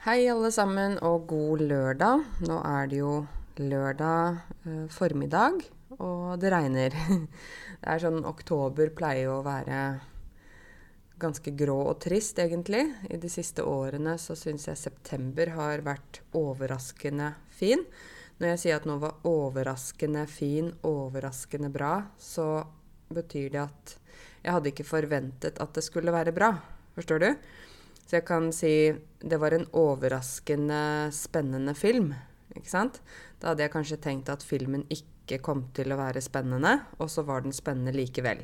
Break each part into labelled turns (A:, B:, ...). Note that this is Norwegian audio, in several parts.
A: Hei, alle sammen, og god lørdag. Nå er det jo lørdag eh, formiddag, og det regner. Det er sånn Oktober pleier jo å være ganske grå og trist, egentlig. I de siste årene så syns jeg september har vært overraskende fin. Når jeg sier at noe var overraskende fin, overraskende bra, så betyr det at jeg hadde ikke forventet at det skulle være bra. Forstår du? Så jeg kan si det var en overraskende spennende film. Ikke sant? Da hadde jeg kanskje tenkt at filmen ikke kom til å være spennende, og så var den spennende likevel.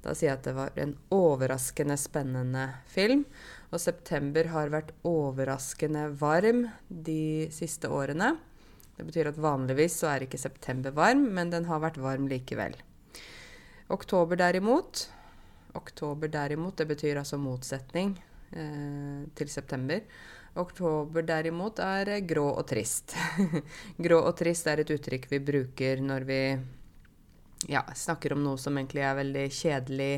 A: Da sier jeg at det var en overraskende spennende film. Og september har vært overraskende varm de siste årene. Det betyr at vanligvis så er ikke september varm, men den har vært varm likevel. Oktober derimot Oktober derimot, det betyr altså motsetning til september. Oktober derimot er eh, grå og trist. grå og trist er et uttrykk vi bruker når vi ja, snakker om noe som egentlig er veldig kjedelig,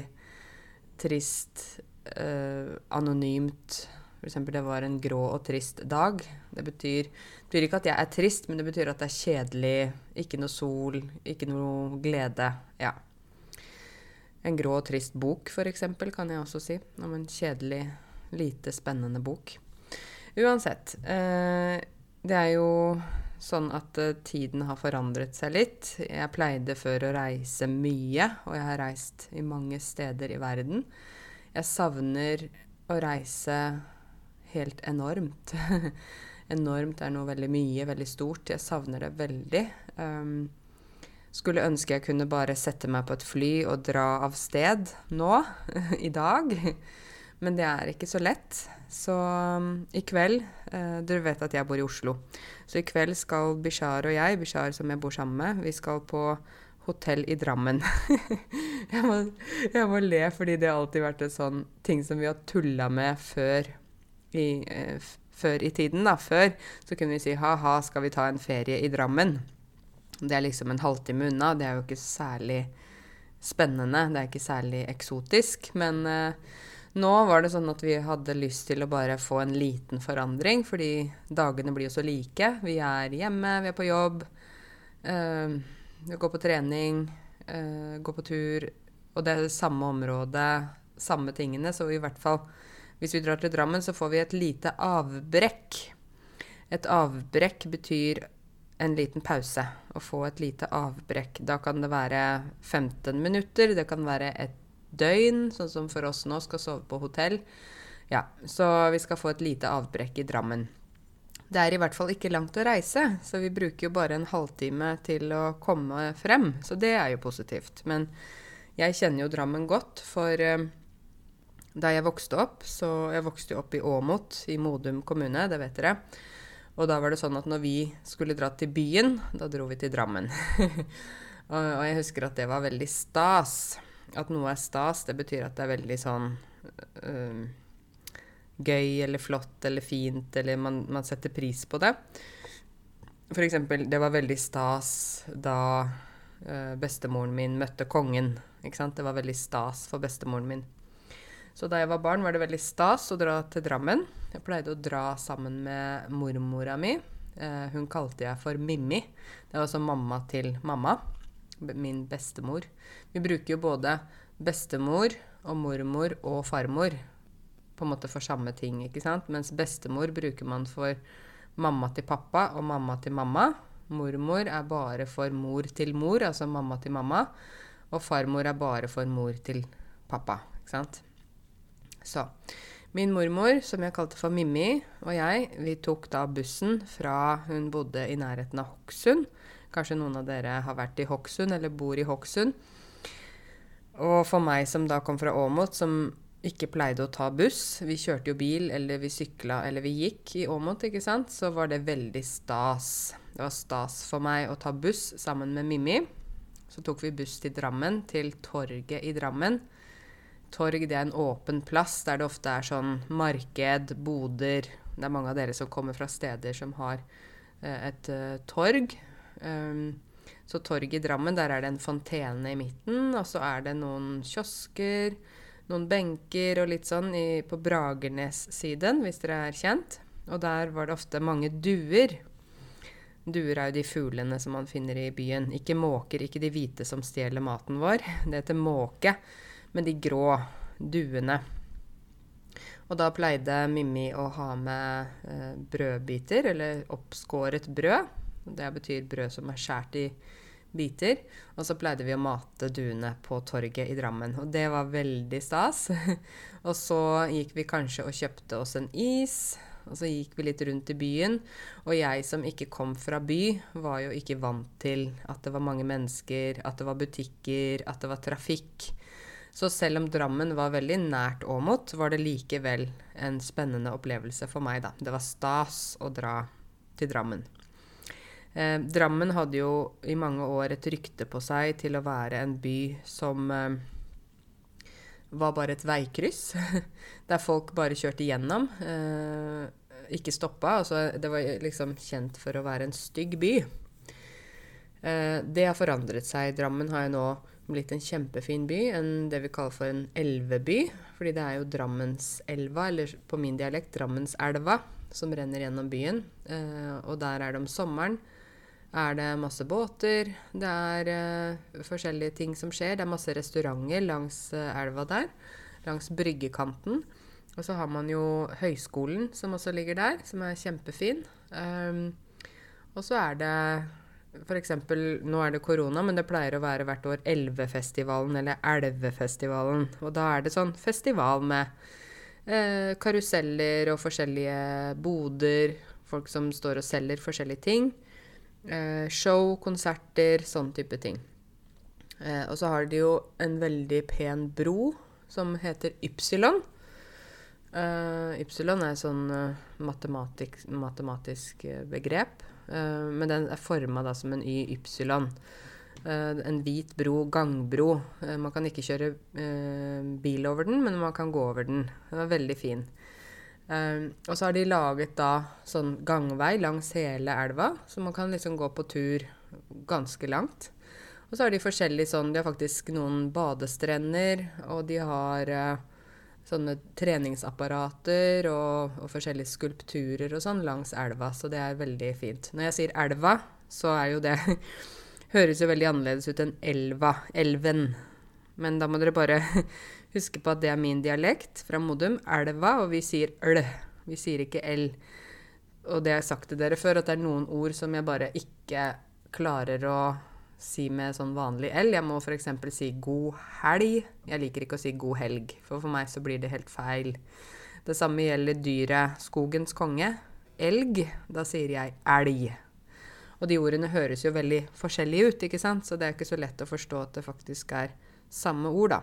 A: trist, eh, anonymt. F.eks. det var en grå og trist dag. Det betyr, det betyr ikke at jeg er trist, men det betyr at det er kjedelig, ikke noe sol, ikke noe glede. Ja. En grå og trist bok, f.eks., kan jeg også si. Om en kjedelig lite spennende bok. Uansett. Eh, det er jo sånn at eh, tiden har forandret seg litt. Jeg pleide før å reise mye, og jeg har reist i mange steder i verden. Jeg savner å reise helt enormt. enormt er noe veldig mye, veldig stort. Jeg savner det veldig. Um, skulle ønske jeg kunne bare sette meg på et fly og dra av sted nå, i dag. Men det er ikke så lett. Så um, i kveld uh, Dere vet at jeg bor i Oslo. Så i kveld skal Bishar og jeg, Bishar som jeg bor sammen med, vi skal på hotell i Drammen. jeg, må, jeg, må, le fordi det har alltid vært en sånn ting som vi har tulla med før i, uh, før i tiden. da. Før så kunne vi si ha-ha, skal vi ta en ferie i Drammen? Det er liksom en halvtime unna. Det er jo ikke særlig spennende. Det er ikke særlig eksotisk. Men uh, nå var det sånn at vi hadde lyst til å bare få en liten forandring, fordi dagene blir jo så like. Vi er hjemme, vi er på jobb, øh, går på trening, øh, går på tur. Og det er det samme området, samme tingene. Så i hvert fall hvis vi drar til Drammen, så får vi et lite avbrekk. Et avbrekk betyr en liten pause. Å få et lite avbrekk. Da kan det være 15 minutter, det kan være et døgn, sånn som for oss nå skal sove på hotell. Ja, Så vi skal få et lite avbrekk i Drammen. Det er i hvert fall ikke langt å reise, så vi bruker jo bare en halvtime til å komme frem. Så det er jo positivt. Men jeg kjenner jo Drammen godt, for eh, da jeg vokste opp Så jeg vokste jo opp i Åmot i Modum kommune, det vet dere. Og da var det sånn at når vi skulle dra til byen, da dro vi til Drammen. og, og jeg husker at det var veldig stas. At noe er stas, det betyr at det er veldig sånn øh, gøy eller flott eller fint, eller man, man setter pris på det. For eksempel, det var veldig stas da øh, bestemoren min møtte kongen. Ikke sant? Det var veldig stas for bestemoren min. Så da jeg var barn, var det veldig stas å dra til Drammen. Jeg pleide å dra sammen med mormora mi. Eh, hun kalte jeg for Mimmi. Det var altså mamma til mamma min bestemor. Vi bruker jo både bestemor og mormor og farmor på en måte for samme ting, ikke sant? Mens bestemor bruker man for mamma til pappa og mamma til mamma. Mormor er bare for mor til mor, altså mamma til mamma. Og farmor er bare for mor til pappa, ikke sant? Så min mormor, som jeg kalte for Mimmi, og jeg, vi tok da bussen fra hun bodde i nærheten av Hokksund, Kanskje noen av dere har vært i Hokksund eller bor i Hokksund. Og for meg som da kom fra Åmot, som ikke pleide å ta buss Vi kjørte jo bil, eller vi sykla, eller vi gikk i Åmot, ikke sant? Så var det veldig stas. Det var stas for meg å ta buss sammen med Mimmi. Så tok vi buss til Drammen, til torget i Drammen. Torg det er en åpen plass der det ofte er sånn marked, boder Det er mange av dere som kommer fra steder som har eh, et uh, torg. Um, så torget i Drammen, der er det en fontene i midten, og så er det noen kiosker, noen benker og litt sånn i, på Bragernes-siden, hvis dere er kjent. Og der var det ofte mange duer. Duer er jo de fuglene som man finner i byen. Ikke måker, ikke de hvite som stjeler maten vår. Det heter måke. Men de grå duene. Og da pleide Mimmi å ha med eh, brødbiter, eller oppskåret brød. Det betyr brød som er skåret i biter. Og så pleide vi å mate duene på torget i Drammen. Og det var veldig stas. og så gikk vi kanskje og kjøpte oss en is. Og så gikk vi litt rundt i byen. Og jeg som ikke kom fra by, var jo ikke vant til at det var mange mennesker, at det var butikker, at det var trafikk. Så selv om Drammen var veldig nært Åmot, var det likevel en spennende opplevelse for meg, da. Det var stas å dra til Drammen. Eh, Drammen hadde jo i mange år et rykte på seg til å være en by som eh, var bare et veikryss. Der folk bare kjørte gjennom. Eh, ikke stoppa. Altså, det var liksom kjent for å være en stygg by. Eh, det har forandret seg. Drammen har jo nå blitt en kjempefin by. En, det vi kaller for en elveby. Fordi det er jo Drammenselva, eller på min dialekt Drammenselva, som renner gjennom byen. Eh, og der er det om sommeren er det masse båter. Det er uh, forskjellige ting som skjer. Det er masse restauranter langs uh, elva der. Langs bryggekanten. Og så har man jo høyskolen som også ligger der, som er kjempefin. Um, og så er det f.eks. Nå er det korona, men det pleier å være hvert år Elvefestivalen eller Elvefestivalen. Og da er det sånn festival med eh, karuseller og forskjellige boder. Folk som står og selger forskjellige ting. Eh, show, konserter, sånn type ting. Eh, og så har de jo en veldig pen bro som heter Ypsilon. Uh, ypsilon er et sånn uh, matematisk, matematisk uh, begrep. Men den er forma som en Y ypsilon. en hvit bro, gangbro. man kan ikke kjøre bil over den, men man kan gå over den. Den er veldig fin. Og så har de laget da sånn gangvei langs hele elva, så man kan liksom gå på tur ganske langt. Og så har de forskjellige sånn De har faktisk noen badestrender, og de har uh, sånne treningsapparater og, og, forskjellige skulpturer og sånn langs elva, så det er veldig fint. Når jeg sier elva, så er jo det Høres jo veldig annerledes ut enn elva. Elven. Men da må dere bare Huske på at det er min dialekt fra Modum. Elva, og vi sier øl. Vi sier ikke l. Og det har jeg sagt til dere før, at det er noen ord som jeg bare ikke klarer å si med sånn vanlig l. Jeg må f.eks. si god helg. Jeg liker ikke å si god helg, for for meg så blir det helt feil. Det samme gjelder dyret skogens konge. Elg. Da sier jeg elg. Og de ordene høres jo veldig forskjellige ut, ikke sant? så det er ikke så lett å forstå at det faktisk er samme ord, da.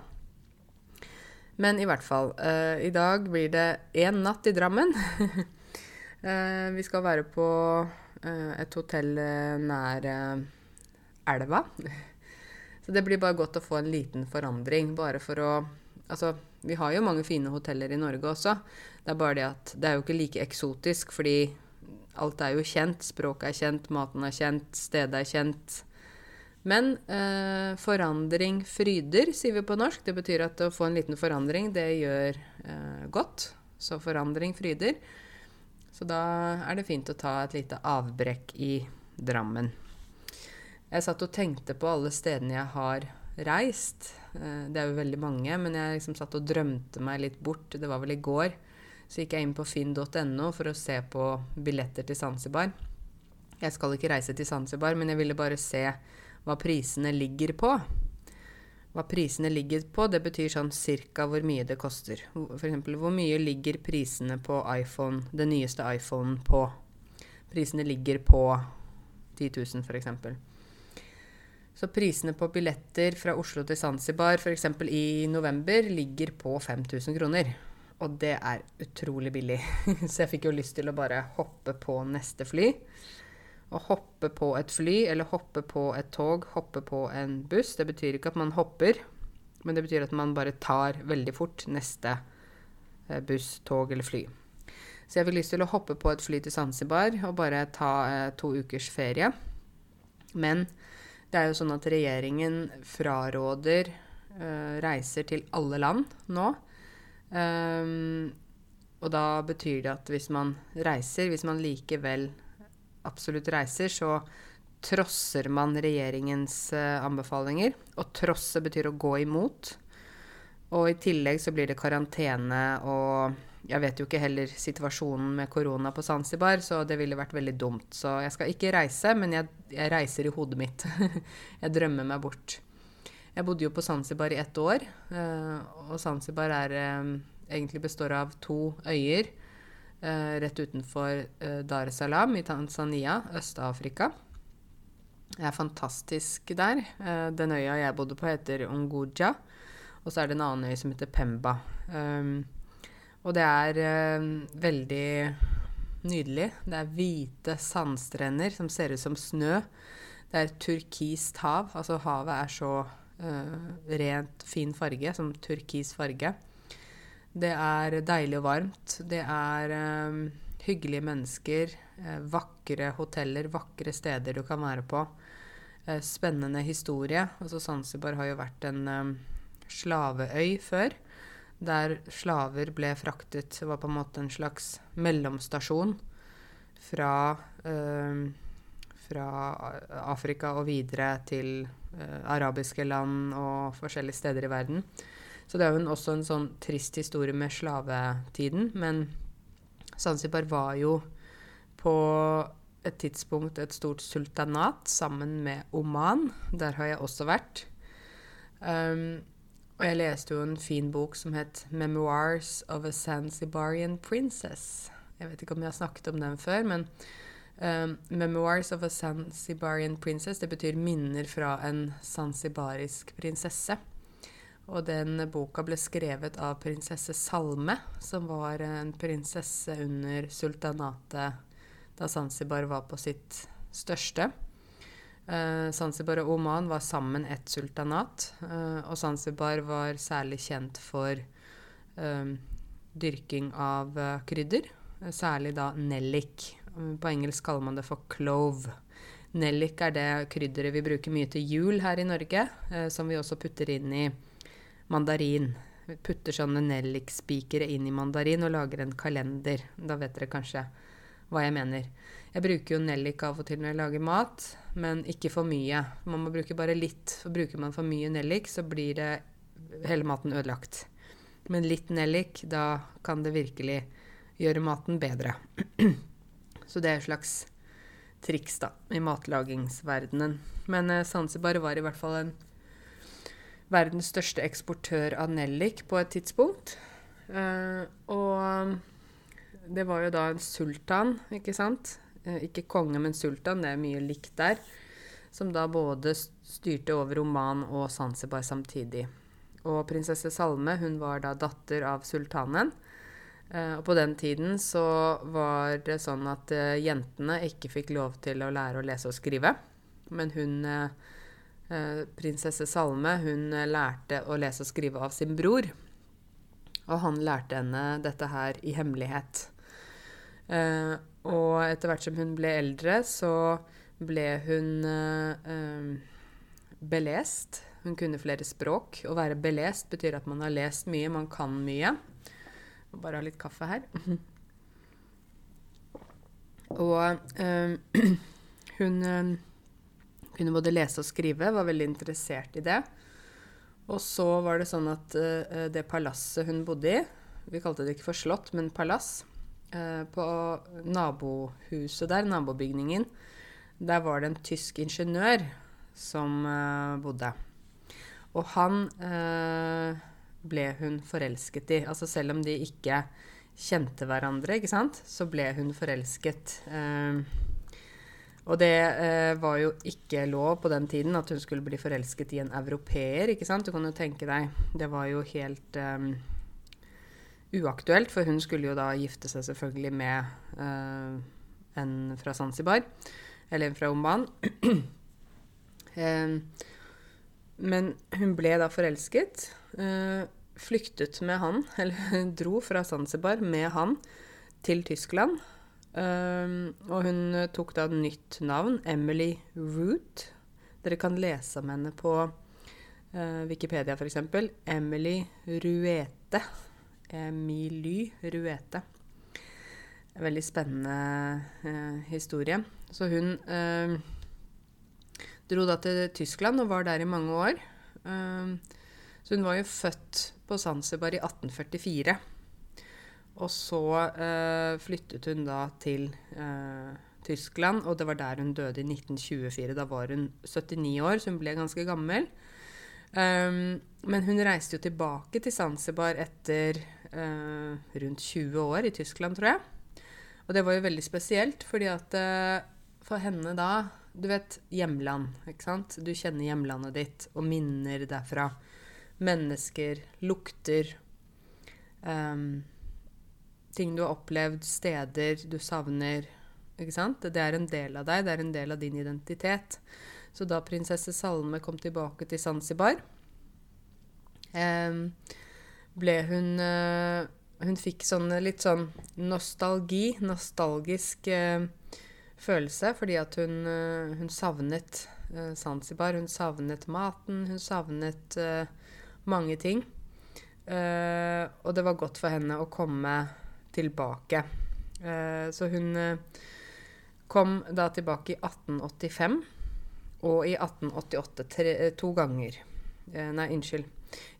A: Men i hvert fall. Uh, I dag blir det én natt i Drammen. uh, vi skal være på uh, et hotell nær elva. Så det blir bare godt å få en liten forandring, bare for å Altså, vi har jo mange fine hoteller i Norge også. Det er bare det at det er jo ikke like eksotisk, fordi alt er jo kjent. Språket er kjent, maten er kjent, stedet er kjent. Men eh, forandring fryder, sier vi på norsk. Det betyr at å få en liten forandring, det gjør eh, godt. Så forandring fryder. Så da er det fint å ta et lite avbrekk i Drammen. Jeg satt og tenkte på alle stedene jeg har reist. Eh, det er jo veldig mange, men jeg liksom satt og drømte meg litt bort. Det var vel i går. Så gikk jeg inn på finn.no for å se på billetter til Zanzibar. Jeg skal ikke reise til Zanzibar, men jeg ville bare se hva prisene ligger på. Hva prisene ligger på, det betyr sånn cirka hvor mye det koster. F.eks. hvor mye ligger prisene på iPhone, den nyeste iPhonen på? Prisene ligger på 10 000, f.eks. Så prisene på billetter fra Oslo til Zanzibar f.eks. i november ligger på 5000 kroner. Og det er utrolig billig. Så jeg fikk jo lyst til å bare hoppe på neste fly å hoppe på et fly eller hoppe på et tog, hoppe på en buss. Det betyr ikke at man hopper, men det betyr at man bare tar veldig fort neste eh, buss, tog eller fly. Så jeg fikk lyst til å hoppe på et fly til Zanzibar og bare ta eh, to ukers ferie. Men det er jo sånn at regjeringen fraråder uh, reiser til alle land nå. Um, og da betyr det at hvis man reiser, hvis man likevel absolutt reiser, så trosser man regjeringens uh, anbefalinger. Og trosse betyr å gå imot. Og i tillegg så blir det karantene og jeg vet jo ikke heller situasjonen med korona på Zanzibar, så det ville vært veldig dumt. Så jeg skal ikke reise, men jeg, jeg reiser i hodet mitt. jeg drømmer meg bort. Jeg bodde jo på Zanzibar i ett år, uh, og Zanzibar er, um, egentlig består av to øyer uh, rett utenfor Dar es Salaam i Tanzania, Øst-Afrika. Det er fantastisk der. Den øya jeg bodde på, heter Unguja. Og så er det en annen øy som heter Pemba. Um, og det er eh, veldig nydelig. Det er hvite sandstrender som ser ut som snø. Det er turkist hav. Altså havet er så eh, rent, fin farge, som turkis farge. Det er deilig og varmt. Det er eh, hyggelige mennesker. Uh, vakre hoteller, vakre steder du kan være på. Uh, spennende historie. Altså Zanzibar har jo vært en um, slaveøy før der slaver ble fraktet. Det var på en måte en slags mellomstasjon fra, eh, fra Afrika og videre til eh, arabiske land og forskjellige steder i verden. Så det er jo også en sånn trist historie med slavetiden. Men Zanzibar var jo på et tidspunkt et stort sultanat sammen med Oman. Der har jeg også vært. Um, og jeg leste jo en fin bok som het 'Memoirs of a Zanzibarian Princess'. Jeg vet ikke om jeg har snakket om den før, men um, 'Memoirs of a Zanzibarian Princess' det betyr 'minner fra en zanzibarisk prinsesse'. Og den boka ble skrevet av prinsesse Salme, som var en prinsesse under sultanatet da Zanzibar var på sitt største. Uh, Zanzibar og Oman var sammen et sultanat. Uh, og Zanzibar var særlig kjent for um, dyrking av uh, krydder. særlig da nellik. på engelsk kaller man det for clove. Nellik er det krydderet vi bruker mye til jul her i Norge, som vi også putter inn i mandarin. Vi putter sånne nellikspikere inn i mandarin og lager en kalender. Da vet dere kanskje hva jeg mener. Jeg bruker jo nellik av og til når jeg lager mat, men ikke for mye. Man må bruke bare litt. For bruker man for mye nellik, så blir det hele maten ødelagt. Men litt nellik, da kan det virkelig gjøre maten bedre. så det er et slags triks da, i matlagingsverdenen. Men eh, Zanzibar var i hvert fall en verdens største eksportør av nellik på et tidspunkt. Eh, og det var jo da en sultan, ikke sant, ikke konge, men sultan, det er mye likt der, som da både styrte over Oman og Zanzibar samtidig. Og prinsesse Salme hun var da datter av sultanen. Eh, og på den tiden så var det sånn at eh, jentene ikke fikk lov til å lære å lese og skrive. Men hun, eh, prinsesse Salme, hun lærte å lese og skrive av sin bror. Og han lærte henne dette her i hemmelighet. Uh, og etter hvert som hun ble eldre, så ble hun uh, belest. Hun kunne flere språk. Å være belest betyr at man har lest mye, man kan mye. Må bare ha litt kaffe her. Og uh, hun kunne både lese og skrive, var veldig interessert i det. Og så var det sånn at det palasset hun bodde i Vi kalte det ikke for slott, men palass på nabohuset der, nabobygningen, der var det en tysk ingeniør som uh, bodde. Og han uh, ble hun forelsket i. Altså selv om de ikke kjente hverandre, ikke sant, så ble hun forelsket. Og det var jo ikke lov på den tiden at hun skulle bli forelsket i en europeer, ikke sant. Du kan jo tenke deg, det var jo helt uaktuelt, for hun skulle jo da gifte seg selvfølgelig med uh, en fra Zanzibar, eller en fra Oman. uh, men hun ble da forelsket. Uh, flyktet med han, eller dro fra Zanzibar med han til Tyskland. og hun tok da nytt navn, Emily Root. Dere kan lese om henne på Wikipedia f.eks. Emily Ruete Emilie Ruete. En veldig spennende eh, historie. Så hun eh, dro da til Tyskland og var der i mange år. Eh, så hun var jo født på Zanzibar i 1844. Og så eh, flyttet hun da til eh, Tyskland, og det var der hun døde i 1924. Da var hun 79 år, så hun ble ganske gammel. Men hun reiste jo tilbake til Zanzibar etter uh, rundt 20 år i Tyskland, tror jeg. Og det var jo veldig spesielt, fordi at eh, for henne da Du vet hjemland, ikke sant? Du kjenner hjemlandet ditt og minner derfra. Mennesker, lukter. eh, ting du har opplevd, steder du savner. Ikke sant? Det er en del av deg, det er en del av din identitet. Så da prinsesse Salme kom tilbake til Zanzibar, um, ble hun uh, hun fikk sånn litt sånn nostalgi, nostalgisk eh, følelse, fordi at hun, eh, hun savnet eh, Zanzibar. Hun savnet maten, hun savnet eh, mange ting. Eh, og det var godt for henne å komme tilbake. Eh, så hun kom da tilbake i 1885 og i 1888 tre, to ganger. nei, unnskyld.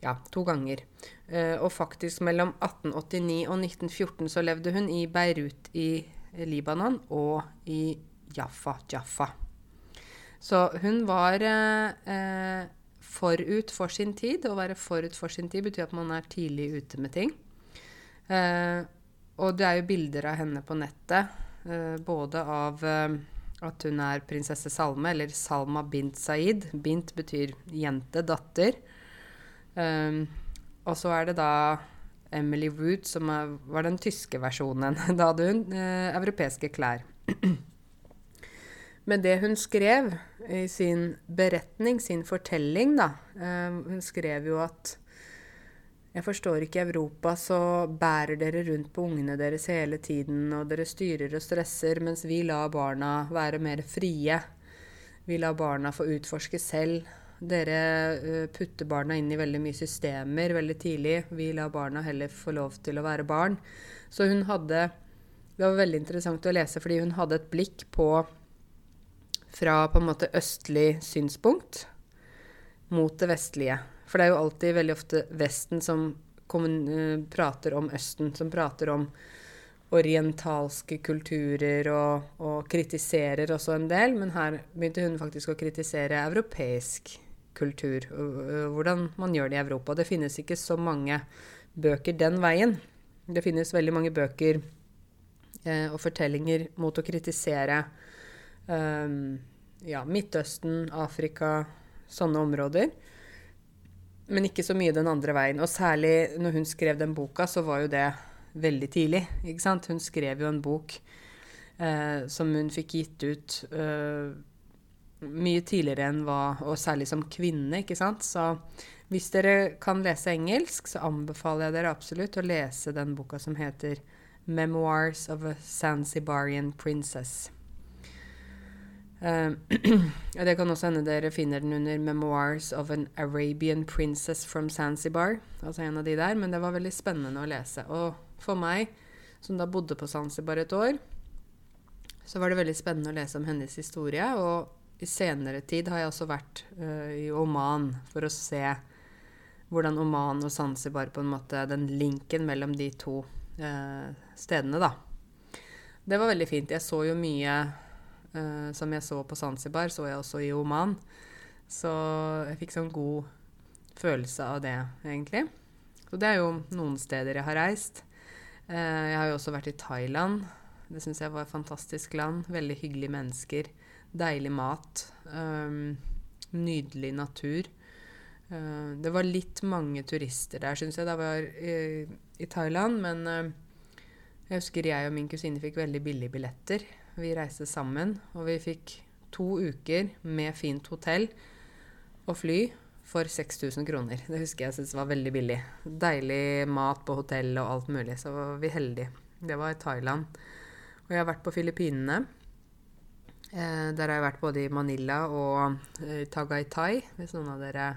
A: Ja, to ganger. Uh, og faktisk mellom 1889 og 1914 så levde hun i Beirut i Libanon og i Jaffa, Jaffa. Så hun var eh, forut for sin tid. Å være forut for sin tid betyr at man er tidlig ute med ting. Eh, og det er jo bilder av henne på nettet, både av at hun er prinsesse Salme, eller Salma bint Saeed. Bint betyr jente, datter. Um, og så er det da Emily Root, som var den tyske versjonen. Da hadde hun eh, europeiske klær. Men det hun skrev i sin beretning, sin fortelling, da eh, Hun skrev jo at jeg forstår ikke Europa, så bærer dere rundt på ungene deres hele tiden, og dere styrer og stresser, mens vi lar barna være mer frie. Vi lar barna få utforske selv. Dere uh, putter barna inn i veldig mye systemer veldig tidlig. Vi lar barna heller få lov til å være barn. Så hun hadde Det var veldig interessant å lese, fordi hun hadde et blikk på fra på en måte østlig synspunkt mot det vestlige. For det er jo alltid veldig ofte Vesten som uh, prater om Østen, som prater om orientalske kulturer og, og, kritiserer også en del. Men her begynte hun faktisk å kritisere europeisk kultur. Hvordan man gjør det i Europa. Det finnes ikke så mange bøker den veien. Det finnes veldig mange bøker eh, og fortellinger mot å kritisere um, ja, Midtøsten, Afrika, sånne områder. Men ikke så mye den andre veien. Og særlig når hun skrev den boka, så var jo det veldig tidlig. Hun skrev jo en bok eh, som hun fikk gitt ut eh, mye tidligere enn hva Og særlig som kvinne, ikke sant. Så hvis dere kan lese engelsk, så anbefaler jeg dere absolutt å lese den boka som heter 'Memoirs of a Zanzibarian Princess'. Uh, det kan også hende dere finner den under 'Memoirs of an Arabian Princess from Zanzibar'. Altså en av de der, Men det var veldig spennende å lese. Og for meg, som da bodde på Zanzibar et år, så var det veldig spennende å lese om hennes historie. Og i senere tid har jeg også vært uh, i Oman for å se hvordan Oman og Zanzibar på en måte Den linken mellom de to uh, stedene, da. Det var veldig fint. Jeg så jo mye uh, som jeg så på Zanzibar, så jeg også i Oman. Så jeg fikk sånn god følelse av det, egentlig. Så det er jo noen steder jeg har reist. jeg har jo også vært i Thailand. Det syns jeg var et fantastisk land. Veldig hyggelige mennesker. Deilig mat. Um, nydelig natur. Uh, det var litt mange turister der, syns jeg, da var i, i Thailand. Men uh, jeg husker jeg og min kusine fikk veldig billige billetter. Vi reiste sammen, og vi fikk to uker med fint hotell og fly for 6000 kroner. Det husker jeg syntes var veldig billig. Deilig mat på hotell og alt mulig, så var vi heldige. Det var i Thailand. Og jeg har vært på Filippinene. Eh, der har jeg vært både i Manila og eh, Tagaytay, hvis noen av dere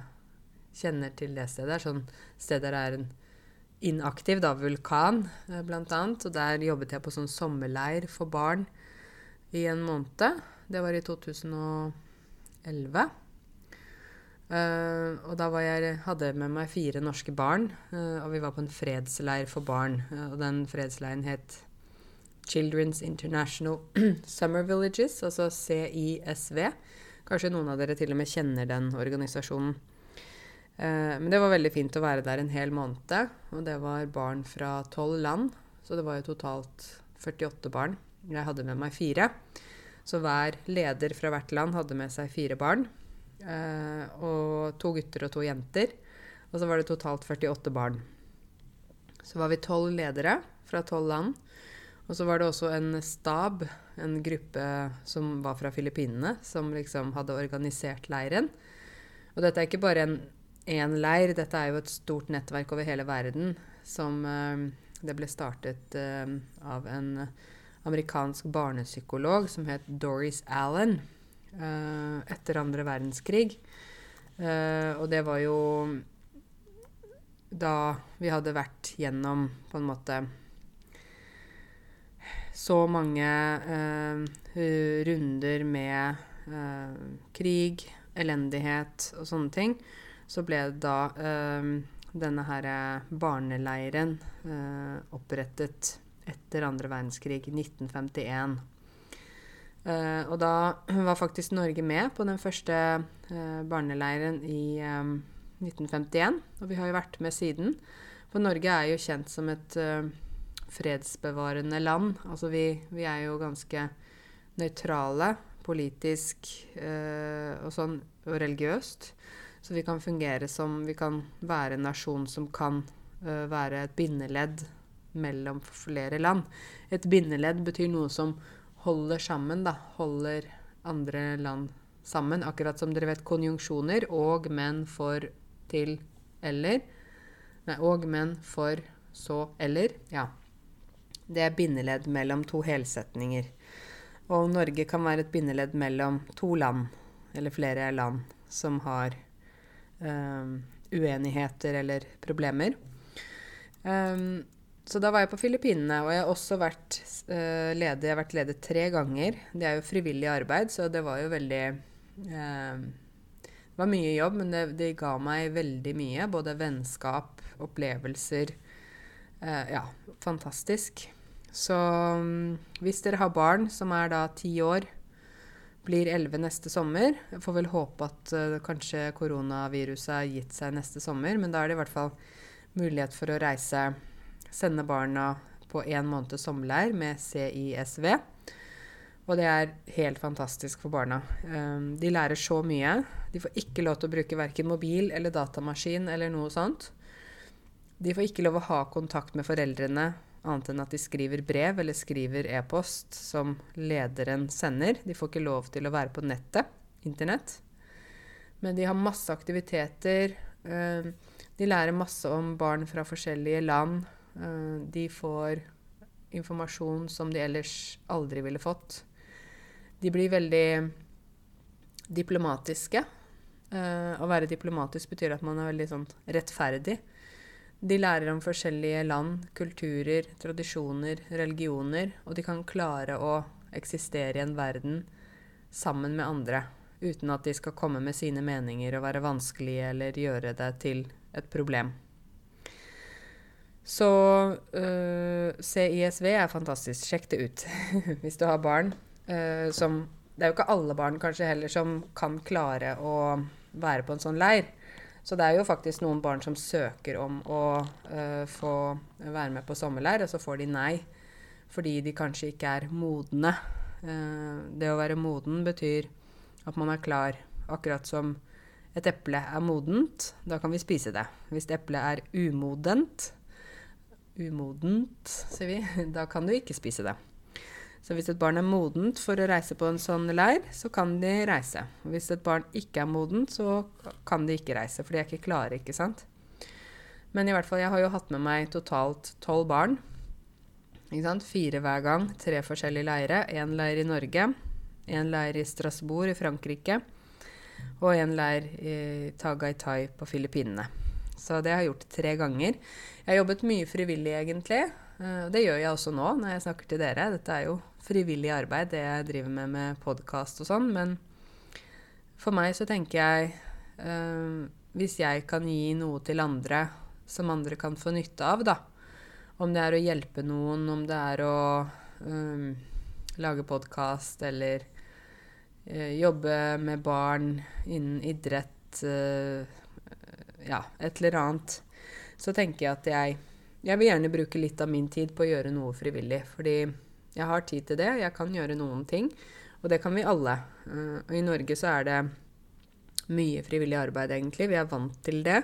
A: kjenner til det stedet. Det er sånn sted der det er en inaktiv, da, vulkan eh, blant annet. Og der jobbet jeg på sånn sommerleir for barn i en måned. Det var i 2011. Uh, og da jeg, hadde jeg med meg fire norske barn, uh, og vi var på en fredsleir for barn. Uh, og den fredsleiren het Children's International Summer Villages, altså CISV. Kanskje noen av dere til og med kjenner den organisasjonen. men det var veldig fint å være der en hel måned. Og det var barn fra tolv land, så det var jo totalt 48 barn. Jeg hadde med meg fire. Så hver leder fra hvert land hadde med seg fire barn. Eh, og to gutter og to jenter. Og så var det totalt 48 barn. Så var vi tolv ledere fra tolv land. Og så var det også en stab, en gruppe som var fra Filippinene, som liksom hadde organisert leiren. Og dette er ikke bare en én leir, dette er jo et stort nettverk over hele verden som eh, Det ble startet eh, av en amerikansk barnepsykolog som het Doris Allen. Uh, etter andre verdenskrig. Og det var jo da vi hadde vært gjennom på en måte så mange uh, runder med krig, elendighet og sånne ting, så ble det da denne her barneleiren opprettet etter andre verdenskrig, i 1951. Uh, og da var faktisk Norge med på den første uh, barneleiren i um, eh, 1951. Og vi har jo vært med siden. For Norge er jo kjent som et uh, fredsbevarende land. Altså vi, vi, er jo ganske nøytrale politisk og sånn, og religiøst. Så vi kan fungere som Vi kan være en nasjon som kan være et bindeledd mellom flere land. Et bindeledd betyr noe som holder sammen, da. Holder andre land sammen. Akkurat som dere vet konjunksjoner og, men, for, til, eller. Nei, og, men, for, så, eller. Ja. Det er bindeledd mellom to helsetninger. Og Norge kan være et bindeledd mellom to land, eller flere land, som har um, uenigheter eller problemer. Um, så da var jeg på Filippinene, og jeg har også vært uh, leder. Jeg har vært leder tre ganger. Det er jo frivillig arbeid, så det var jo veldig uh, Det var mye jobb, men det, det, ga meg veldig mye. Både vennskap, opplevelser. Uh, ja, fantastisk. Så um, hvis dere har barn som er da ti år, blir elleve neste sommer Jeg får vel håpe at kanskje koronaviruset har gitt seg neste sommer, men da er det i hvert fall mulighet for å reise sende barna på én måneds sommerleir med CISV. Og det er helt fantastisk for barna. Um, de lærer så mye. De får ikke lov til å bruke verken mobil eller datamaskin eller noe sånt. De får ikke lov å ha kontakt med foreldrene annet enn at de skriver brev eller skriver e-post som lederen sender. De får ikke lov til å være på nettet, internett. Men de har masse aktiviteter. Um, de lærer masse om barn fra forskjellige land. Eh, de får informasjon som de ellers aldri ville fått. De blir veldig diplomatiske. Uh, å være diplomatisk betyr at man er veldig sånn rettferdig. De lærer om forskjellige land, kulturer, tradisjoner, religioner, og de kan klare å eksistere i en verden sammen med andre uten at de skal komme med sine meninger og være vanskelige eller gjøre det til et problem. Så uh, eh, CISV er fantastisk. Sjekk det ut hvis du har barn uh, som Det er jo ikke alle barn kanskje heller som kan klare å være på en sånn leir. Så det er jo faktisk noen barn som søker om å uh, få være med på sommerleir, og så får de nei fordi de kanskje ikke er modne. det å være moden betyr at man er klar, akkurat som et eple er modent. Da kan vi spise det. Hvis eplet er umodent, umodent, sier vi, da kan du ikke spise det. Så hvis et barn er modent for å reise på en sånn leir, så kan de reise. Hvis et barn ikke er modent, så kan de ikke reise, for de er ikke klare, ikke sant. Men i hvert fall, jeg har jo hatt med meg totalt tolv barn. Ikke sant? Fire hver gang. Tre forskjellige leire. Én leir i Norge, én leir i Strasbourg i Frankrike og en leir i Tagaytay på Filippinene. Så det har jeg gjort tre ganger. Jeg har jobbet mye frivillig, egentlig. Uh, det gjør jeg også nå når jeg snakker til dere. Dette er jo frivillig arbeid, det jeg driver med med podkast og sånn. Men for meg så tenker jeg uh, Hvis jeg kan gi noe til andre som andre kan få nytte av, da. Om det er å hjelpe noen, om det er å um, lage podkast eller uh, jobbe med barn innen idrett, ja, et eller annet, så tenker jeg at jeg Jeg vil gjerne bruke litt av min tid på å gjøre noe frivillig. Fordi jeg har tid til det. Jeg kan gjøre noen ting. Og det kan vi alle. Uh, og i Norge så er det mye frivillig arbeid, egentlig. Vi er vant til det.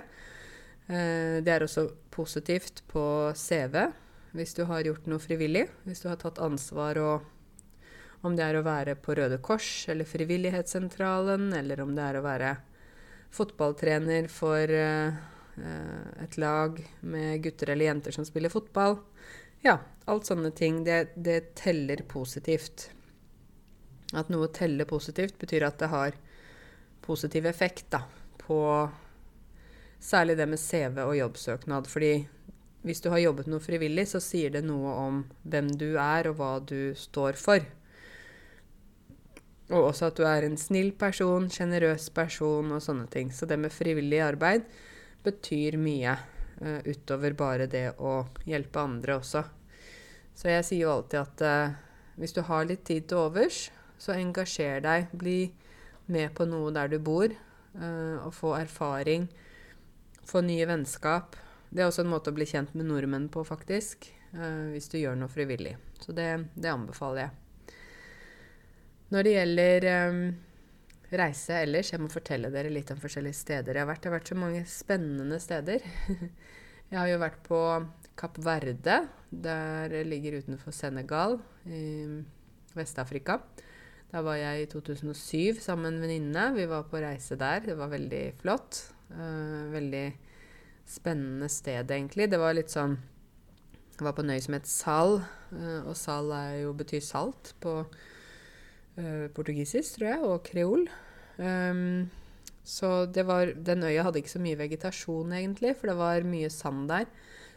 A: Uh, det er også positivt på CV hvis du har gjort noe frivillig. Hvis du har tatt ansvar og om det er å være på Røde Kors eller Frivillighetssentralen, eller om det er å være fotballtrener for uh, et lag med gutter eller jenter som spiller fotball. Ja, alt sånne ting. Det, det teller positivt. At noe teller positivt, betyr at det har positiv effekt da, på særlig det med CV og jobbsøknad. Fordi hvis du har jobbet noe frivillig, så sier det noe om hvem du er, og hva du står for. Og også at du er en snill person, sjenerøs person og sånne ting. Så det med frivillig arbeid betyr mye uh, utover bare det å hjelpe andre også. Så jeg sier jo alltid at uh, hvis du har litt tid til overs, så engasjer deg. Bli med på noe der du bor, uh, og få erfaring. Få nye vennskap. Det er også en måte å bli kjent med nordmenn på, faktisk. hvis du gjør noe frivillig. Så det, det anbefaler jeg. Når det gjelder um, reise ellers, jeg må fortelle dere litt om forskjellige steder jeg har vært. Jeg har vært så mange spennende steder. jeg har jo vært på Kapp Verde. Der ligger utenfor Senegal i Vest-Afrika. Da var jeg i 2007 sammen med en venninne. Vi var på reise der. Det var veldig flott. Uh, veldig spennende sted, egentlig. Det var litt sånn Jeg var på en øy som het Sal, uh, og Sal jo, betyr salt på uh, portugisisk, tror jeg, og kreol. Um, så var, den øya hadde ikke så mye vegetasjon, egentlig, for det var mye sand der.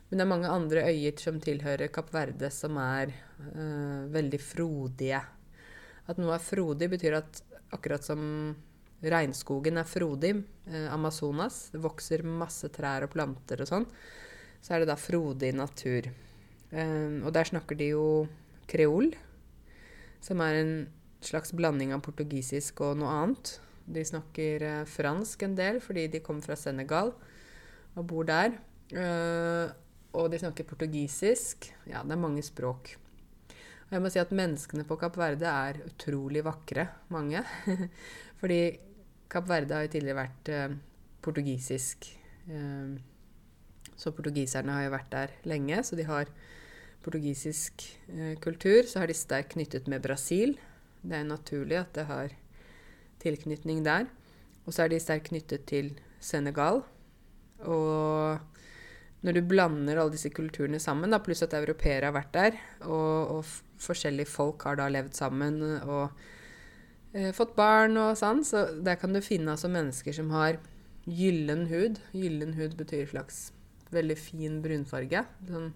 A: Men det er mange andre øyer som tilhører Kapp Verde, som er uh, veldig frodige. At noe er frodig, betyr at akkurat som regnskogen er frodig, uh, Amazonas, det vokser masse trær og planter og sånn, så er det da frodig natur. Uh, og der snakker de jo kreol, som er en slags blanding av portugisisk og noe annet. De snakker uh, fransk en del fordi de kommer fra Senegal og bor der. Uh, og de snakker portugisisk. Ja, det er mange språk. Og jeg må si at menneskene på Kapp Verde er utrolig vakre, mange. fordi Kapp Verde har jo tidligere vært uh, portugisisk. så portugiserne har jo vært der lenge, så de har portugisisk kultur. Så har de sterkt knyttet med Brasil. Det er naturlig at det har tilknytning der. Og så er de sterkt knyttet til Senegal. Og når du blander alle disse kulturene sammen, da, pluss at europeere har vært der, og, og forskjellige folk har da levd sammen og eh, fått barn og sånn, så der kan du finne altså mennesker som har gyllen hud. Gyllen hud betyr slags veldig fin brunfarge. Sånn,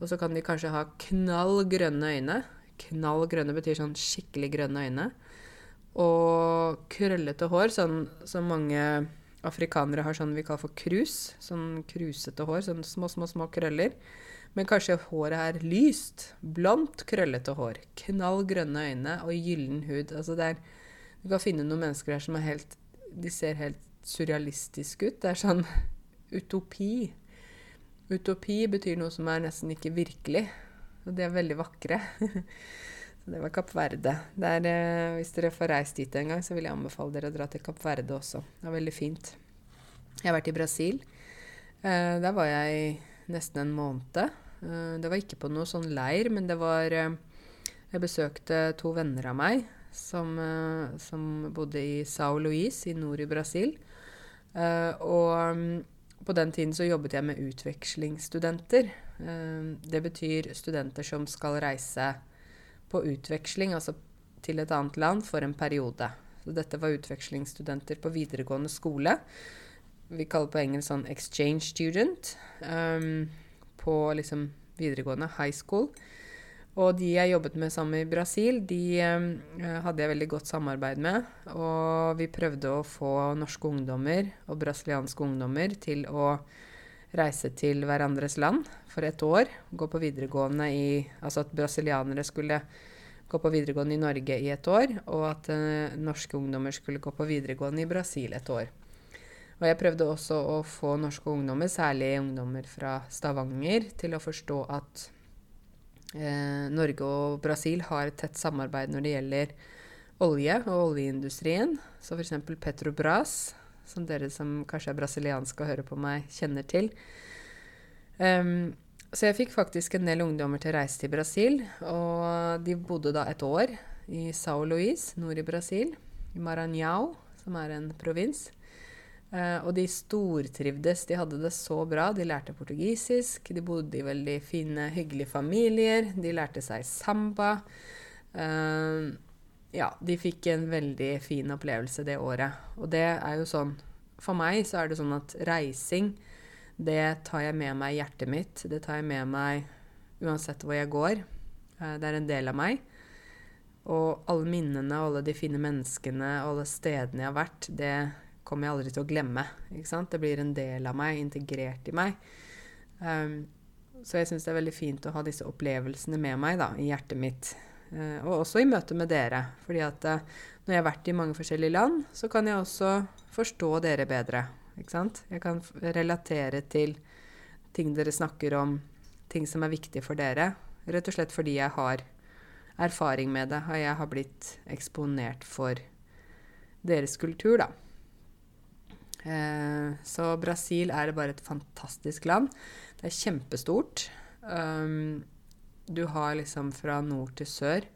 A: og så kan de kanskje ha knall grønne øyne. Knall grønne betyr sånn skikkelig grønne øyne. Og krøllete hår, sånn som mange afrikanere har sånn vi kaller for krus. Sånn krusete hår, sånn små, små, små krøller. Men kanskje håret er lyst. Blondt, krøllete hår. Knall grønne øyne og gyllen hud. Altså det er Du kan finne noen mennesker her som er helt De ser helt surrealistiske ut. Det er sånn utopi. Utopi betyr noe som er nesten ikke virkelig. Og de er veldig vakre. det var Kapp Verde. Der, eh, hvis dere får reist dit en gang, så vil jeg anbefale dere å dra til Kapp Verde også. Det var veldig fint. Jeg har vært i Brasil. Eh, der var jeg nesten en måned. Eh, det var ikke på noe sånn leir, men det var Jeg besøkte to venner av meg som, som bodde i Sao Luis i nord i Brasil. Og mm, på den tiden så jobbet jeg med utvekslingsstudenter. Det betyr studenter som skal reise på utveksling, altså til et annet land, for en periode. Så dette var utvekslingsstudenter på videregående skole. vi kaller på engelsk sånn exchange student um, på liksom videregående, high school. Og de jeg jobbet med sammen i Brasil, de um, hadde jeg veldig godt samarbeid med. Og vi prøvde å få norske ungdommer og brasilianske ungdommer til å reise til hverandres land for et år. Gå på videregående i Altså at brasilianere skulle gå på videregående i Norge i et år, og at uh, norske ungdommer skulle gå på videregående i Brasil et år. Og jeg prøvde også å få norske ungdommer, særlig ungdommer fra Stavanger, til å forstå at uh, Norge og Brasil har et tett samarbeid når det gjelder olje og oljeindustrien. Så f.eks. Petrobras, som dere som kanskje er brasilianske og hører på meg, kjenner til. Um, så jeg fikk faktisk en del ungdommer til å reise til Brasil. Og de bodde da et år i Sao Luis, nord i Brasil. I Maranhão, som er en provins. Uh, og de stortrivdes. De hadde det så bra. De lærte portugisisk. De bodde i veldig fine, hyggelige familier. De lærte seg samba. Uh, ja, de fikk en veldig fin opplevelse det året. Og det er jo sånn For meg så er det sånn at reising det tar jeg med meg i hjertet mitt. Det tar jeg med meg uansett hvor jeg går. Eh, det er en del av meg. Og alle minnene alle de fine menneskene og alle stedene jeg har vært, det kommer jeg aldri til å glemme. Ikke sant? Det blir en del av meg, integrert i meg. Um, så jeg syns det er veldig fint å ha disse opplevelsene med meg da, i hjertet mitt. Uh, og også i møte med dere. fordi at uh, når jeg har vært i mange forskjellige land, så kan jeg også forstå dere bedre. Ikke sant? Jeg kan relatere til ting dere snakker om, ting som er viktige for dere. Rett og slett fordi jeg har erfaring med det, og jeg har blitt eksponert for deres kultur, da. Eh, så Brasil er bare et fantastisk land. Det er kjempestort. Um, du har liksom fra nord til sør.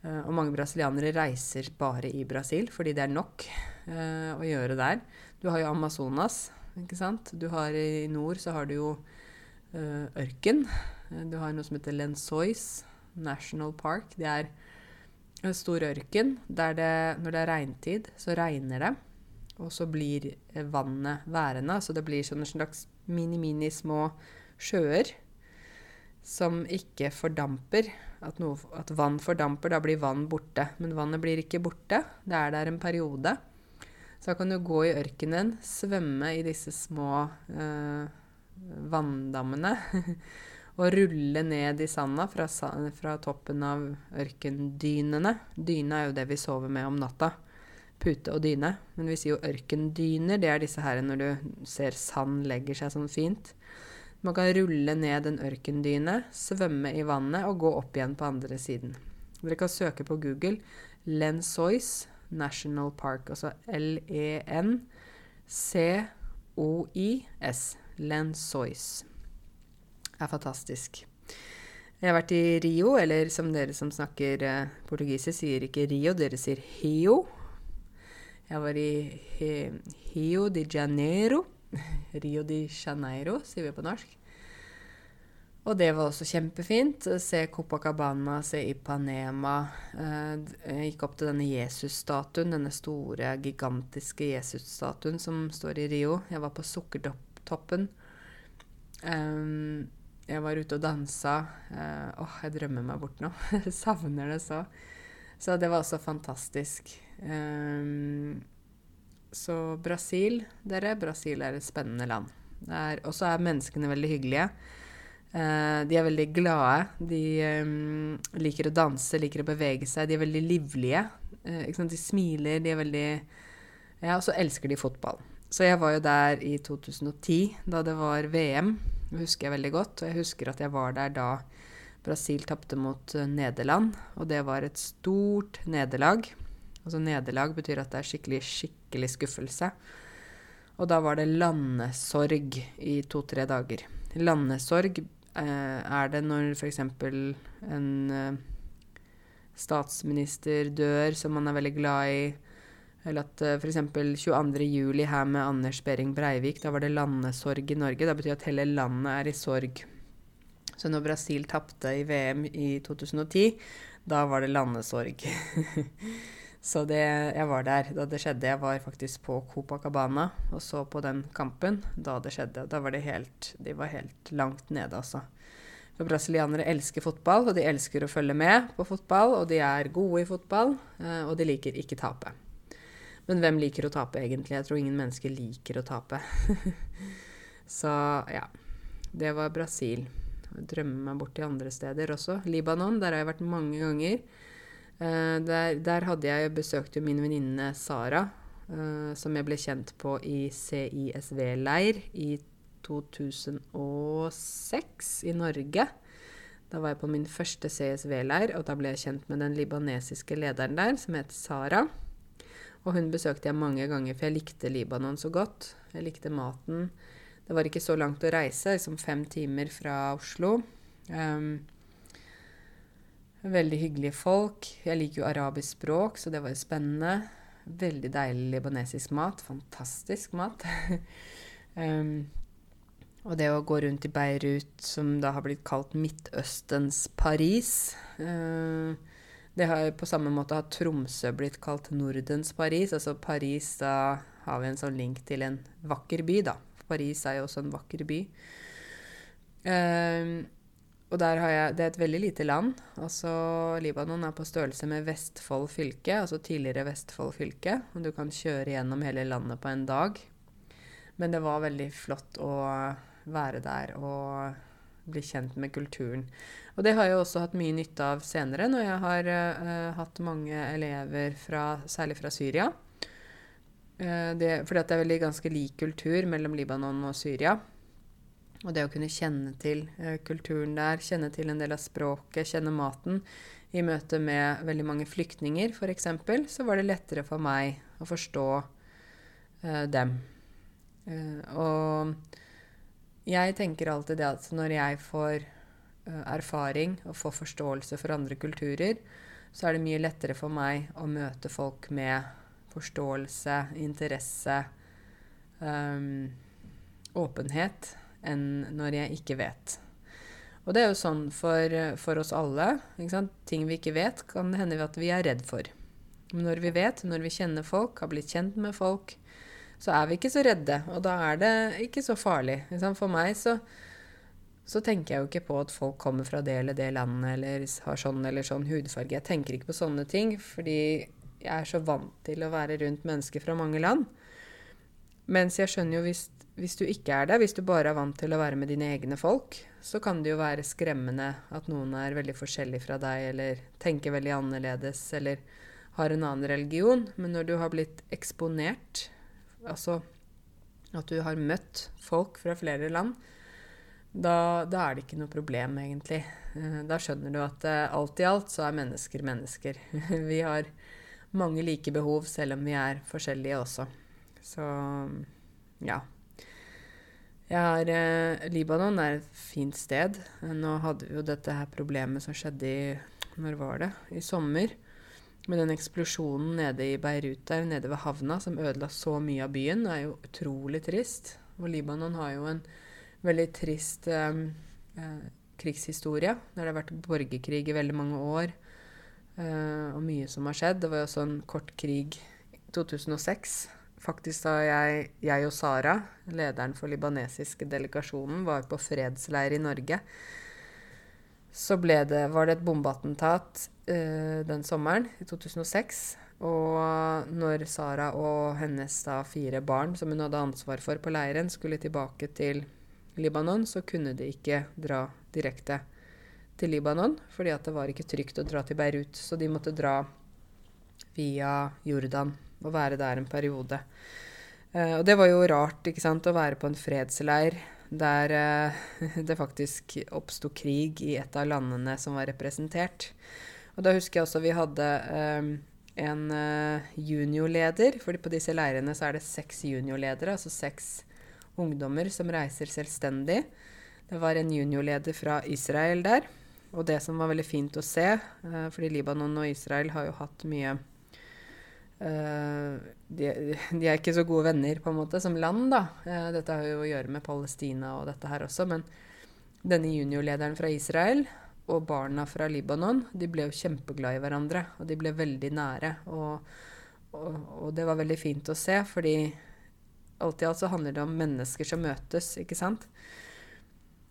A: Uh, og mange brasilianere reiser bare i Brasil fordi det er nok uh, å gjøre der. Du har jo Amazonas, ikke sant. Du har I nord så har du jo uh, ørken. Du har noe som heter Lensois National Park. Det er en stor ørken der det, når det er regntid, så regner det. Og så blir vannet værende. Så det blir sånne slags mini-mini små sjøer som ikke fordamper. At, noe, at vann fordamper, da blir vann borte. Men vannet blir ikke borte. Det er der en periode. Så da kan du gå i ørkenen, svømme i disse små eh, vanndammene og rulle ned i sanda fra, fra, toppen av ørkendynene. Dyne er jo det vi sover med om natta. Pute og dyne. Men vi sier jo ørkendyner. Det er disse her når du ser sand legger seg sånn fint. Man kan rulle ned en ørkendyne, svømme i vannet og gå opp igjen på andre siden. Dere kan søke på Google Lensois National Park. Altså L-E-N-C-O-I-S. Lensois. Det er fantastisk. Jeg har vært i Rio, eller som dere som snakker eh, portugisisk, sier ikke Rio, dere sier Hio. Jeg var i Hio de Janeiro. Rio de Janeiro, sier vi på norsk. Og det var også kjempefint. Se Copacabana, se Ipanema. Eh, jeg gikk opp til denne Jesus-statuen, denne store, gigantiske Jesus-statuen som står i Rio. Jeg var på Sukkertoppen. Um, jeg var ute og dansa. Uh, åh, jeg drømmer meg bort nå. Jeg savner det så. Så det var også fantastisk. Um, så Brasil, dere. Brasil er et spennende land. Og så er menneskene veldig hyggelige. Uh, de er veldig glade. De um, liker å danse, liker å bevege seg. De er veldig livlige. Uh, de smiler, de er veldig Ja, og så elsker de fotball. Så jeg var jo der i 2010, da det var VM. Det husker jeg veldig godt. Og jeg husker at jeg var der da Brasil tapte mot Nederland. Og det var et stort nederlag. Altså nederlag betyr at det er skikkelig, skikkelig skuffelse. Og da var det landesorg i to-tre dager. Landesorg Eh, er det når f.eks. en eh, statsminister dør som man er veldig glad i, eller at uh, f.eks. 22.07. her med Anders Behring Breivik, da var det landesorg i Norge. Da betyr at hele landet er i sorg. Så når Brasil tapte i VM i 2010, da var det landesorg. Så det, jeg var der da det skjedde. Jeg var faktisk på Copacabana og så på den kampen da det skjedde. Da var det helt De var helt langt nede, altså. For brasilianere elsker fotball, og de elsker å følge med på fotball. Og de er gode i fotball, eh, og de liker ikke tape. Men hvem liker å tape, egentlig? Jeg tror ingen mennesker liker å tape. så ja. Det var Brasil. Jeg drømmer meg bort til andre steder også. Libanon, der har jeg vært mange ganger. Uh, der, der, hadde jeg besøkt min venninne Sara, uh, som jeg ble kjent på i CISV-leir i 2006 i Norge. Da var jeg på min første CSV-leir, og da ble jeg kjent med den libanesiske lederen der, som het Sara. Og hun besøkte jeg mange ganger, for jeg likte Libanon så godt. Jeg likte maten. Det var ikke så langt å reise, liksom fem timer fra Oslo. Um, Veldig hyggelige folk. Jeg liker jo arabisk språk, så det var jo spennende. Veldig deilig libanesisk mat. Fantastisk mat. um, og det å gå rundt i Beirut, som da har blitt kalt Midtøstens Paris uh, Det har på samme måte har Tromsø blitt kalt Nordens Paris. Altså Paris, da har vi en sånn link til en vakker by, da. Paris er jo også en vakker by. Um, og der har jeg, Det er et veldig lite land. altså Libanon er på størrelse med Vestfold fylke, altså tidligere Vestfold fylke. og Du kan kjøre gjennom hele landet på en dag. Men det var veldig flott å være der og bli kjent med kulturen. Og det har jeg også hatt mye nytte av senere, når jeg har uh, hatt mange elever fra, særlig fra Syria. Uh, det, fordi det er veldig ganske lik kultur mellom Libanon og Syria. Og det å kunne kjenne til eh, kulturen der, kjenne til en del av språket, kjenne maten i møte med veldig mange flyktninger f.eks., så var det lettere for meg å forstå eh, dem. Eh, og jeg tenker alltid det at når jeg får eh, erfaring og får forståelse for andre kulturer, så er det mye lettere for meg å møte folk med forståelse, interesse, um, åpenhet enn når jeg ikke vet. Og det er jo sånn for, for oss alle. Ting vi ikke vet, kan hende at vi er redd for. Men når vi vet, når vi kjenner folk, har blitt kjent med folk, så er vi ikke så redde. Og da er det ikke så farlig. For meg så, så tenker jeg jo ikke på at folk kommer fra det eller det landet eller har sånn eller sånn hudfarge. Jeg tenker ikke på sånne ting, fordi jeg er så vant til å være rundt mennesker fra mange land. Mens jeg skjønner jo hvis hvis du ikke er det, hvis du bare er vant til å være med dine egne folk, så kan det jo være skremmende at noen er veldig forskjellig fra deg, eller tenker veldig annerledes, eller har en annen religion. Men når du har blitt eksponert, altså at du har møtt folk fra flere land, da, da er det ikke noe problem, egentlig. Eh, da skjønner du at uh, alt i alt så er mennesker mennesker. vi har mange like behov, selv om vi er forskjellige også. Så ja. Har, eh, Libanon er et fint sted. Nå hadde vi jo dette her problemet som skjedde i Når var det? I sommer. Med den eksplosjonen nede i Beirut der, nede ved havna, som ødela så mye av byen. Det er jo utrolig trist. Og Libanon har jo en veldig trist eh, eh, krigshistorie. Der det har vært borgerkrig i veldig mange år. Eh, og mye som har skjedd. Det var jo også en kort krig i 2006 Faktisk da jeg, jeg, og Sara, lederen for libanesiske delegasjonen, var på fredsleir i Norge, så det, var det et bombeattentat uh, den sommeren i 2006. Og når Sara og hennes da fire barn, som hun hadde ansvar for på leiren, skulle tilbake til Libanon, så kunne de ikke dra direkte til Libanon, fordi at det var ikke trygt å dra til Beirut. Så de måtte dra via Jordan å være der en periode. Uh, og det var jo rart ikke sant, å være på en fredsleir der uh, det faktisk oppsto krig i et av landene som var representert. Og da husker jeg også vi hadde um, en uh, juniorleder, fordi på disse leirene så er det seks juniorledere, altså seks ungdommer som reiser selvstendig. Det var en juniorleder fra Israel der. Og det som var veldig fint å se, fordi Libanon og Israel har jo hatt mye de, de, er ikke så gode venner på en måte som land, da. Uh, dette har jo å gjøre med Palestina og dette her også. Men denne juniorlederen fra Israel og barna fra Libanon, de ble jo kjempeglade i hverandre. Og de ble veldig nære. Og, og, og det var veldig fint å se, fordi alt i alt så handler det om mennesker som møtes, ikke sant?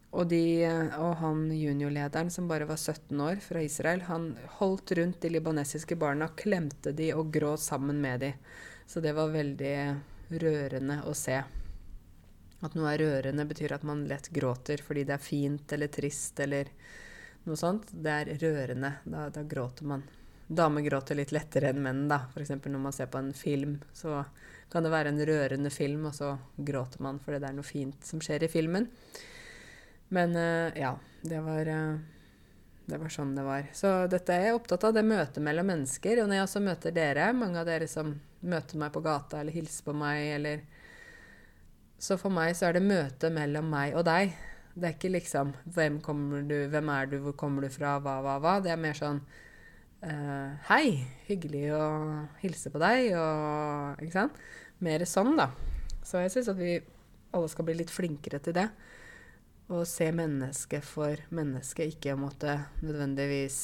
A: Og, de, og han juniorlederen som bare var 17 år, fra Israel, han holdt rundt de libanesiske barna, klemte de og gråt sammen med de. Så det var veldig rørende å se. At noe er rørende, betyr at man lett gråter fordi det er fint eller trist eller noe sånt. Det er rørende. Da, da gråter man. Damer gråter litt lettere enn menn, da. F.eks. når man ser på en film, så kan det være en rørende film, og så gråter man fordi det er noe fint som skjer i filmen. Men uh, ja, det var uh, det var sånn det var. Så dette er jeg opptatt av, det møtet mellom mennesker. Og når jeg også møter dere, mange av dere som møter meg på gata eller hilser på meg, eller så for meg så er det møtet mellom meg og deg. Det er ikke liksom hvem, du, hvem er du, hvor kommer du fra, hva, hva, hva. Det er mer sånn uh, Hei, hyggelig å hilse på deg, og Ikke sant? Mer sånn, da. Så jeg syns at vi alle skal bli litt flinkere til det. Og se mennesket for mennesket, ikke måtte nødvendigvis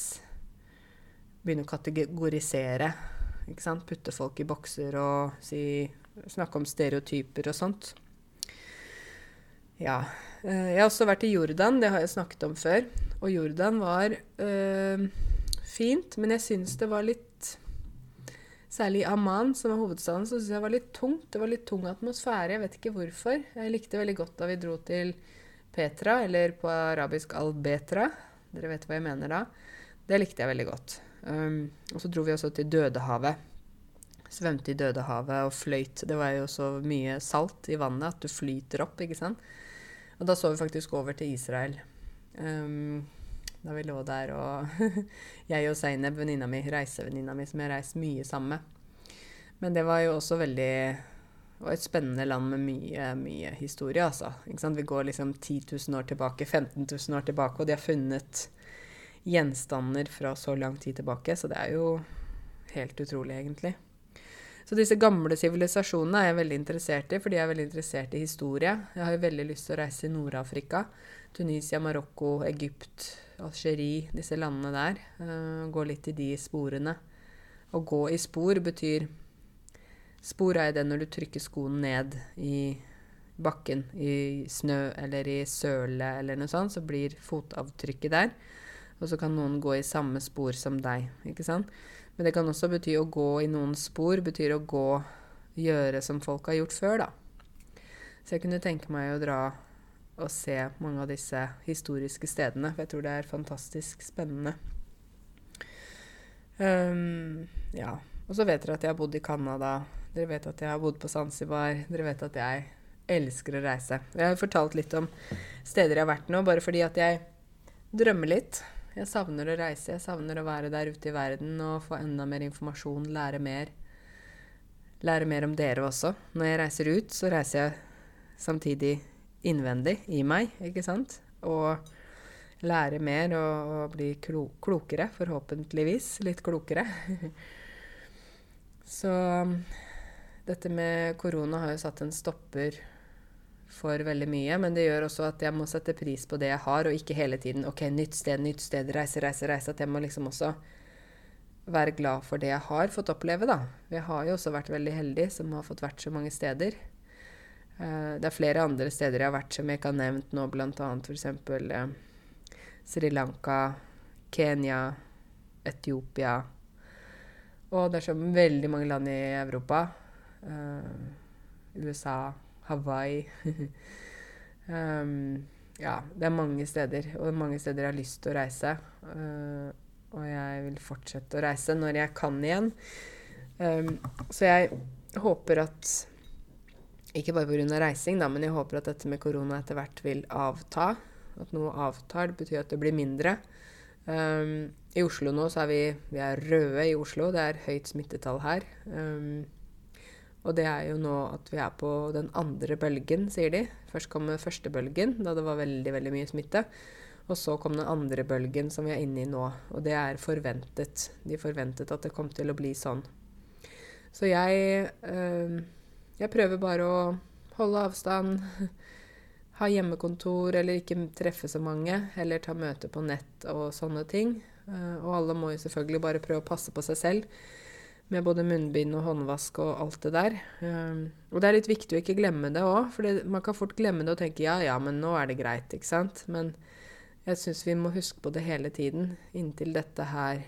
A: begynne å kategorisere. Ikke sant? Putte folk i bokser og si, snakke om stereotyper og sånt. Ja. Eh, jeg har også vært i Jordan, det har jeg snakket om før. Og Jordan var øh, fint, men jeg syns det var litt Særlig i Amman, som er hovedstaden, så syns jeg det var litt tungt. Det var litt tung atmosfære. Jeg vet ikke hvorfor. Jeg likte veldig godt da vi dro til Petra, eller på arabisk Al-Betra. Dere vet hva jeg mener da. Det likte jeg veldig godt. Um, og så dro vi også til Dødehavet. Svømte i Dødehavet og fløyt. Det var jo så mye salt i vannet at du flyter opp, ikke sant. Og da så vi faktisk over til Israel. Um, da vi lå der og Jeg og Zaineb, venninna mi, reisevenninna mi, som jeg har reist mye sammen med. Men det var jo også veldig og et spennende land med mye, mye historie, altså. Vi går liksom 10 000 år tilbake, 15 000 år tilbake, og de har funnet gjenstander fra så lang tid tilbake, så det er jo helt utrolig, egentlig. Så disse gamle sivilisasjonene er jeg veldig interessert i, for de er veldig interessert i historie. Jeg har jo veldig lyst til å reise i Nord-Afrika. Tunisia, Marokko, Egypt, Algerie, disse landene der. Uh, gå litt i de sporene. Å gå i spor betyr Spor er det når du trykker skoen ned i bakken, i snø eller i søle eller noe sånt, så blir fotavtrykket der. Og så kan noen gå i samme spor som deg, ikke sant. Men det kan også bety å gå i noen spor, betyr å gå, gjøre som folk har gjort før, da. Så jeg kunne tenke meg å dra og se mange av disse historiske stedene, for jeg tror det er fantastisk spennende. Um, ja. Og så vet dere at jeg har bodd i Canada. Dere vet at jeg har bodd på Zanzibar. Dere vet at jeg elsker å reise. Jeg har fortalt litt om steder jeg har vært nå, bare fordi at jeg drømmer litt. Jeg savner å reise. Jeg savner å være der ute i verden og få enda mer informasjon, lære mer. Lære mer om dere også. Når jeg reiser ut, så reiser jeg samtidig innvendig i meg, ikke sant? Og lære mer og, og bli klo klokere, forhåpentligvis. Litt klokere. så dette med korona har jo satt en stopper for veldig mye. Men det gjør også at jeg må sette pris på det jeg har, og ikke hele tiden OK, nytt sted, nytt sted, reise, reise, reise. At jeg må liksom også være glad for det jeg har fått oppleve, da. Jeg har jo også vært veldig heldig som har fått vært så mange steder. Uh, det er flere andre steder jeg har vært som jeg ikke har nevnt nå, bl.a. f.eks. Uh, Sri Lanka, Kenya, Etiopia. Og det er så veldig mange land i Europa. Uh, USA. Hawaii. um, ja, det er mange steder, og mange steder jeg har lyst til å reise. Uh, og jeg vil fortsette å reise når jeg kan igjen. Um, så jeg håper at Ikke bare pga. reising, da, men jeg håper at dette med korona etter hvert vil avta. At noe avtar. Det betyr at det blir mindre. Um, I Oslo nå så er vi, vi er røde i Oslo. Det er høyt smittetall her. Um, og det er jo nå at vi er på den andre bølgen, sier de. Først kom første bølgen, da det var veldig, veldig mye smitte. Og så kom den andre bølgen, som vi er inne i nå. Og det er forventet. De forventet at det kom til å bli sånn. Så jeg øh, Jeg prøver bare å holde avstand. ha hjemmekontor eller ikke treffe så mange, eller ta møte på nett og sånne ting. Uh, og alle må jo selvfølgelig bare prøve å passe på seg selv med både munnbind og håndvask og alt det der. Um, og det er litt viktig å ikke glemme det òg, for man kan fort glemme det og tenke ja, ja, men nå er det greit, ikke sant. Men jeg syns vi må huske på det hele tiden inntil dette her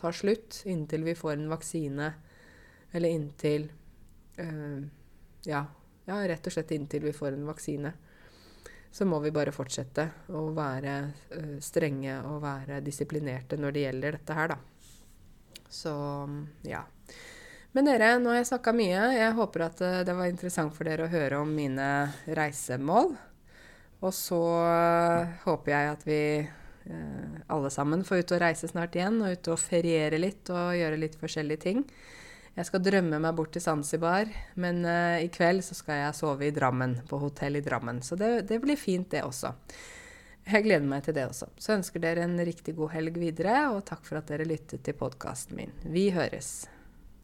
A: tar slutt. Inntil vi får en vaksine, eller inntil uh, ja, ja, rett og slett inntil vi får en vaksine. Så må vi bare fortsette å være uh, strenge og være disiplinerte når det gjelder dette her, da. Så ja. Men dere, nå har jeg snakka mye. Jeg håper at eh, det var interessant for dere å høre om mine reisemål. Og så eh, håper jeg at vi eh, alle sammen får ut og reise snart igjen, og ut og feriere litt og gjøre litt forskjellige ting. Jeg skal drømme meg bort til Zanzibar, men uh, i kveld så skal jeg sove i Drammen, på hotell i Drammen. Så det, det blir fint, det også. Jeg gleder meg til det også. Så ønsker dere en riktig god helg videre, og takk for at dere lyttet til podkasten min. Vi høres.